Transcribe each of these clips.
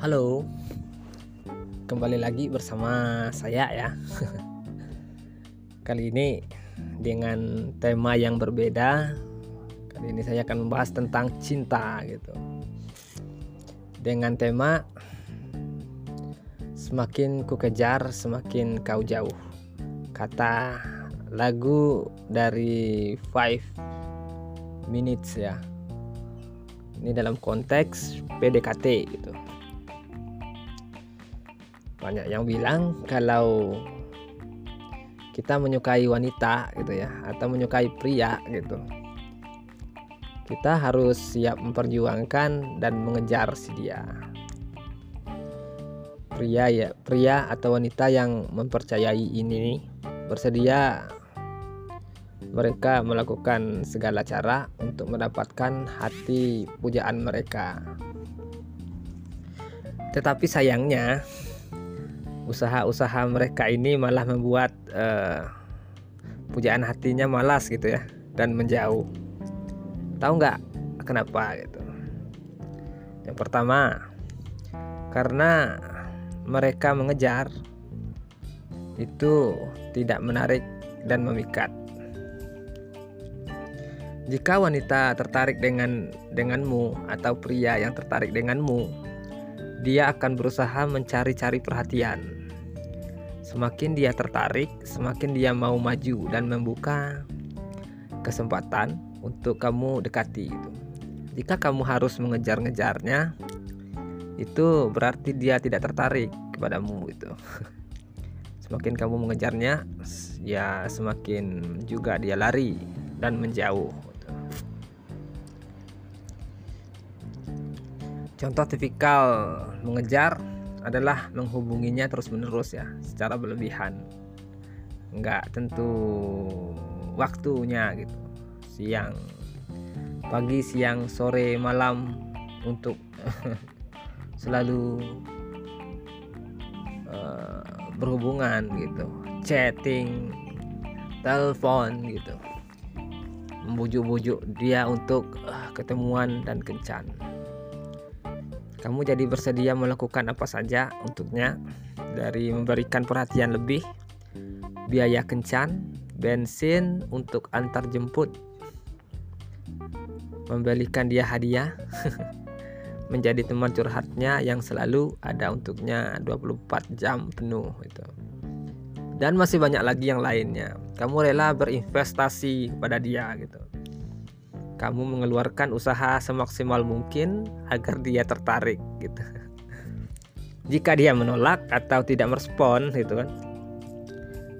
Halo, kembali lagi bersama saya ya. Kali ini dengan tema yang berbeda. Kali ini saya akan membahas tentang cinta gitu. Dengan tema semakin ku kejar, semakin kau jauh. Kata lagu dari Five Minutes ya. Ini dalam konteks PDKT gitu banyak yang bilang kalau kita menyukai wanita gitu ya atau menyukai pria gitu. Kita harus siap memperjuangkan dan mengejar si dia. Pria ya pria atau wanita yang mempercayai ini bersedia mereka melakukan segala cara untuk mendapatkan hati pujaan mereka. Tetapi sayangnya usaha-usaha mereka ini malah membuat uh, pujaan hatinya malas gitu ya dan menjauh. Tahu nggak kenapa gitu? Yang pertama, karena mereka mengejar itu tidak menarik dan memikat. Jika wanita tertarik dengan denganmu atau pria yang tertarik denganmu, dia akan berusaha mencari-cari perhatian Semakin dia tertarik, semakin dia mau maju dan membuka kesempatan untuk kamu dekati itu. Jika kamu harus mengejar-ngejarnya, itu berarti dia tidak tertarik kepadamu itu. Semakin kamu mengejarnya, ya semakin juga dia lari dan menjauh. Contoh tipikal mengejar adalah menghubunginya terus-menerus ya secara berlebihan. Nggak tentu waktunya gitu. Siang pagi siang sore malam untuk selalu uh, berhubungan gitu. Chatting telepon gitu. Membujuk-bujuk dia untuk uh, ketemuan dan kencan kamu jadi bersedia melakukan apa saja untuknya dari memberikan perhatian lebih, biaya kencan, bensin untuk antar jemput, membelikan dia hadiah, menjadi teman curhatnya yang selalu ada untuknya 24 jam penuh itu. Dan masih banyak lagi yang lainnya. Kamu rela berinvestasi pada dia gitu kamu mengeluarkan usaha semaksimal mungkin agar dia tertarik gitu. Jika dia menolak atau tidak merespon gitu kan.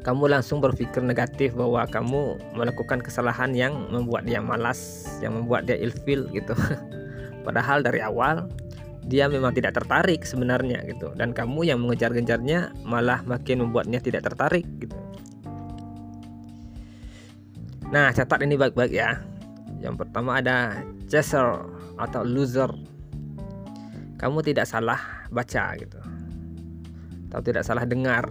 Kamu langsung berpikir negatif bahwa kamu melakukan kesalahan yang membuat dia malas, yang membuat dia ilfil gitu. Padahal dari awal dia memang tidak tertarik sebenarnya gitu dan kamu yang mengejar-ngejarnya malah makin membuatnya tidak tertarik gitu. Nah, catat ini baik-baik ya. Yang pertama ada chaser atau loser. Kamu tidak salah baca gitu. Atau tidak salah dengar.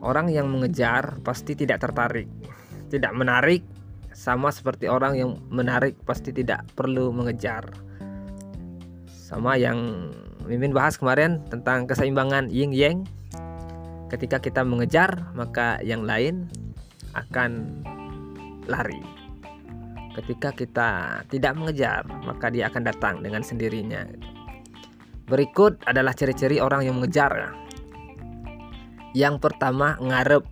Orang yang mengejar pasti tidak tertarik. Tidak menarik sama seperti orang yang menarik pasti tidak perlu mengejar. Sama yang Mimin bahas kemarin tentang keseimbangan yin yang. Ketika kita mengejar, maka yang lain akan lari. Ketika kita tidak mengejar, maka dia akan datang dengan sendirinya. Berikut adalah ciri-ciri orang yang mengejar. Yang pertama, ngarep.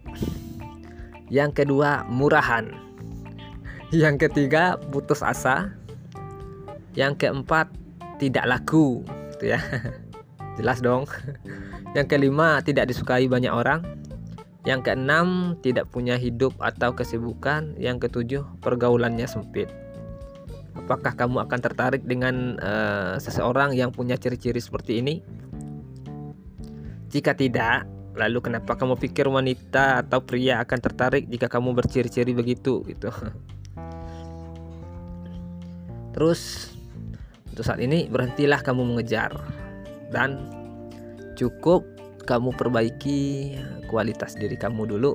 Yang kedua, murahan. Yang ketiga, putus asa. Yang keempat, tidak laku, gitu ya. Jelas dong. Yang kelima, tidak disukai banyak orang. Yang keenam, tidak punya hidup atau kesibukan. Yang ketujuh, pergaulannya sempit. Apakah kamu akan tertarik dengan uh, seseorang yang punya ciri-ciri seperti ini? Jika tidak, lalu kenapa kamu pikir wanita atau pria akan tertarik jika kamu berciri-ciri begitu gitu? Terus untuk saat ini berhentilah kamu mengejar dan cukup kamu perbaiki kualitas diri kamu dulu.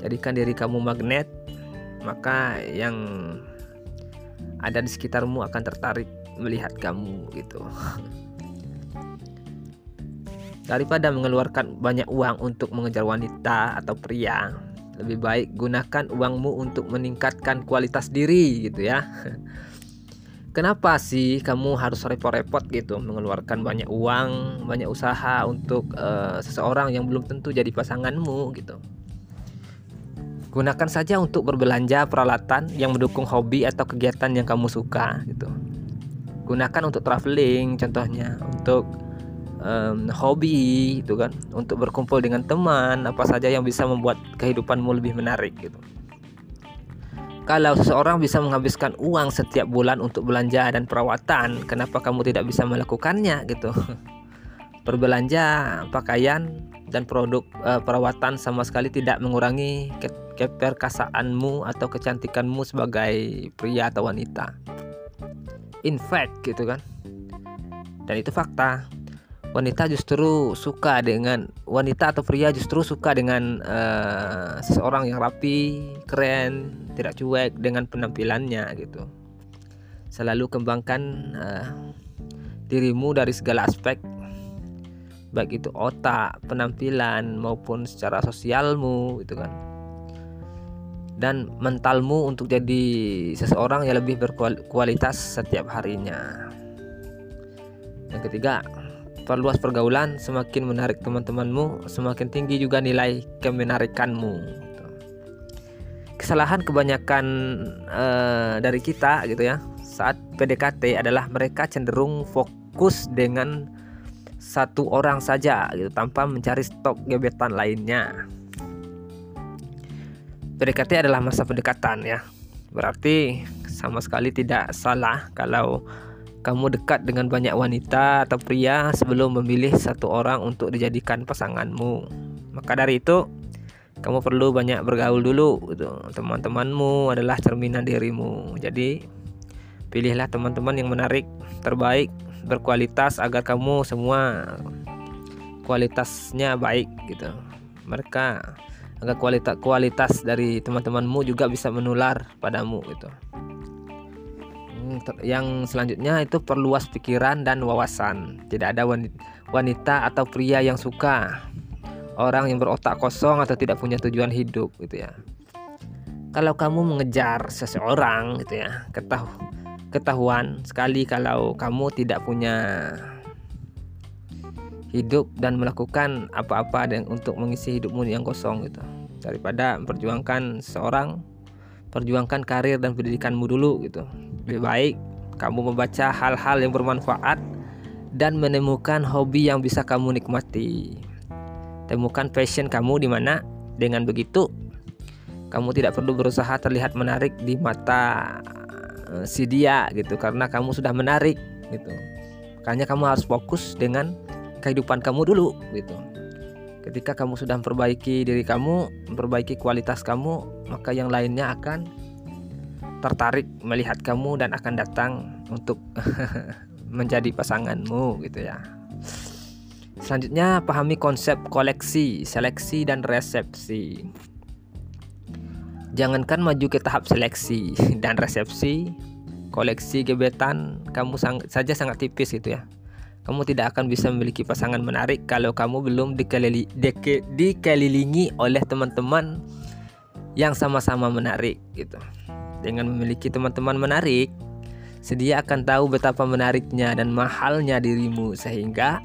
Jadikan diri kamu magnet maka yang ada di sekitarmu akan tertarik melihat kamu gitu. Daripada mengeluarkan banyak uang untuk mengejar wanita atau pria lebih baik gunakan uangmu untuk meningkatkan kualitas diri gitu ya kenapa sih kamu harus repot-repot gitu mengeluarkan banyak uang banyak usaha untuk uh, seseorang yang belum tentu jadi pasanganmu gitu? Gunakan saja untuk berbelanja peralatan yang mendukung hobi atau kegiatan yang kamu suka gitu. Gunakan untuk traveling contohnya untuk um, hobi itu kan untuk berkumpul dengan teman apa saja yang bisa membuat kehidupanmu lebih menarik gitu kalau seseorang bisa menghabiskan uang setiap bulan untuk belanja dan perawatan kenapa kamu tidak bisa melakukannya gitu? Berbelanja pakaian dan produk uh, perawatan sama sekali tidak mengurangi ke keperkasaanmu atau kecantikanmu sebagai pria atau wanita. In fact gitu kan? Dan itu fakta wanita justru suka dengan wanita atau pria justru suka dengan uh, seseorang yang rapi, keren, tidak cuek dengan penampilannya gitu. Selalu kembangkan uh, dirimu dari segala aspek baik itu otak, penampilan maupun secara sosialmu gitu kan. Dan mentalmu untuk jadi seseorang yang lebih berkualitas setiap harinya. Yang ketiga, perluas pergaulan semakin menarik teman-temanmu semakin tinggi juga nilai kemenarikanmu. Kesalahan kebanyakan uh, dari kita gitu ya saat PDKT adalah mereka cenderung fokus dengan satu orang saja gitu tanpa mencari stok gebetan lainnya. PDKT adalah masa pendekatan ya. Berarti sama sekali tidak salah kalau kamu dekat dengan banyak wanita atau pria sebelum memilih satu orang untuk dijadikan pasanganmu. Maka dari itu, kamu perlu banyak bergaul dulu gitu. Teman-temanmu adalah cerminan dirimu. Jadi, pilihlah teman-teman yang menarik, terbaik, berkualitas agar kamu semua kualitasnya baik gitu. Mereka agar kualitas kualitas dari teman-temanmu juga bisa menular padamu gitu yang selanjutnya itu perluas pikiran dan wawasan. Tidak ada wanita atau pria yang suka orang yang berotak kosong atau tidak punya tujuan hidup gitu ya. Kalau kamu mengejar seseorang gitu ya, ketahu ketahuan sekali kalau kamu tidak punya hidup dan melakukan apa-apa untuk mengisi hidupmu yang kosong gitu. Daripada memperjuangkan seorang perjuangkan karir dan pendidikanmu dulu gitu lebih baik kamu membaca hal-hal yang bermanfaat dan menemukan hobi yang bisa kamu nikmati. Temukan passion kamu di mana. Dengan begitu kamu tidak perlu berusaha terlihat menarik di mata uh, si dia gitu karena kamu sudah menarik gitu. Makanya kamu harus fokus dengan kehidupan kamu dulu gitu. Ketika kamu sudah memperbaiki diri kamu, memperbaiki kualitas kamu, maka yang lainnya akan tertarik melihat kamu dan akan datang untuk menjadi pasanganmu gitu ya. Selanjutnya pahami konsep koleksi, seleksi dan resepsi. Jangankan maju ke tahap seleksi dan resepsi, koleksi gebetan kamu sang, saja sangat tipis gitu ya kamu tidak akan bisa memiliki pasangan menarik kalau kamu belum dikelili, dike, dikelilingi oleh teman-teman yang sama-sama menarik gitu. Dengan memiliki teman-teman menarik, sedia akan tahu betapa menariknya dan mahalnya dirimu sehingga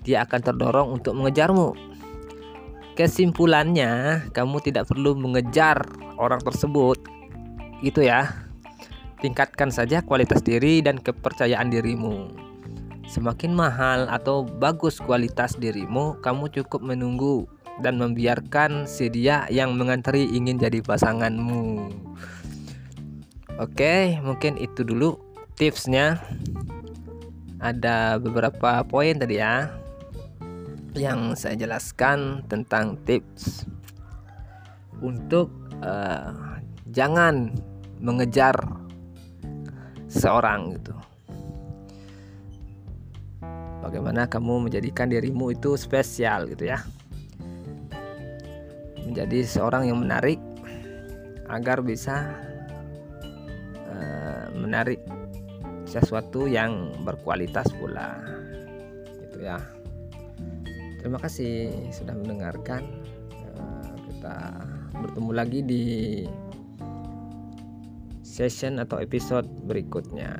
dia akan terdorong untuk mengejarmu. Kesimpulannya, kamu tidak perlu mengejar orang tersebut. Gitu ya. Tingkatkan saja kualitas diri dan kepercayaan dirimu. Semakin mahal atau bagus kualitas dirimu, kamu cukup menunggu dan membiarkan si dia yang mengantri ingin jadi pasanganmu. Oke, mungkin itu dulu tipsnya. Ada beberapa poin tadi ya yang saya jelaskan tentang tips untuk uh, jangan mengejar seorang gitu bagaimana kamu menjadikan dirimu itu spesial gitu ya menjadi seorang yang menarik agar bisa menarik sesuatu yang berkualitas pula. Gitu ya. Terima kasih sudah mendengarkan. Uh, kita bertemu lagi di session atau episode berikutnya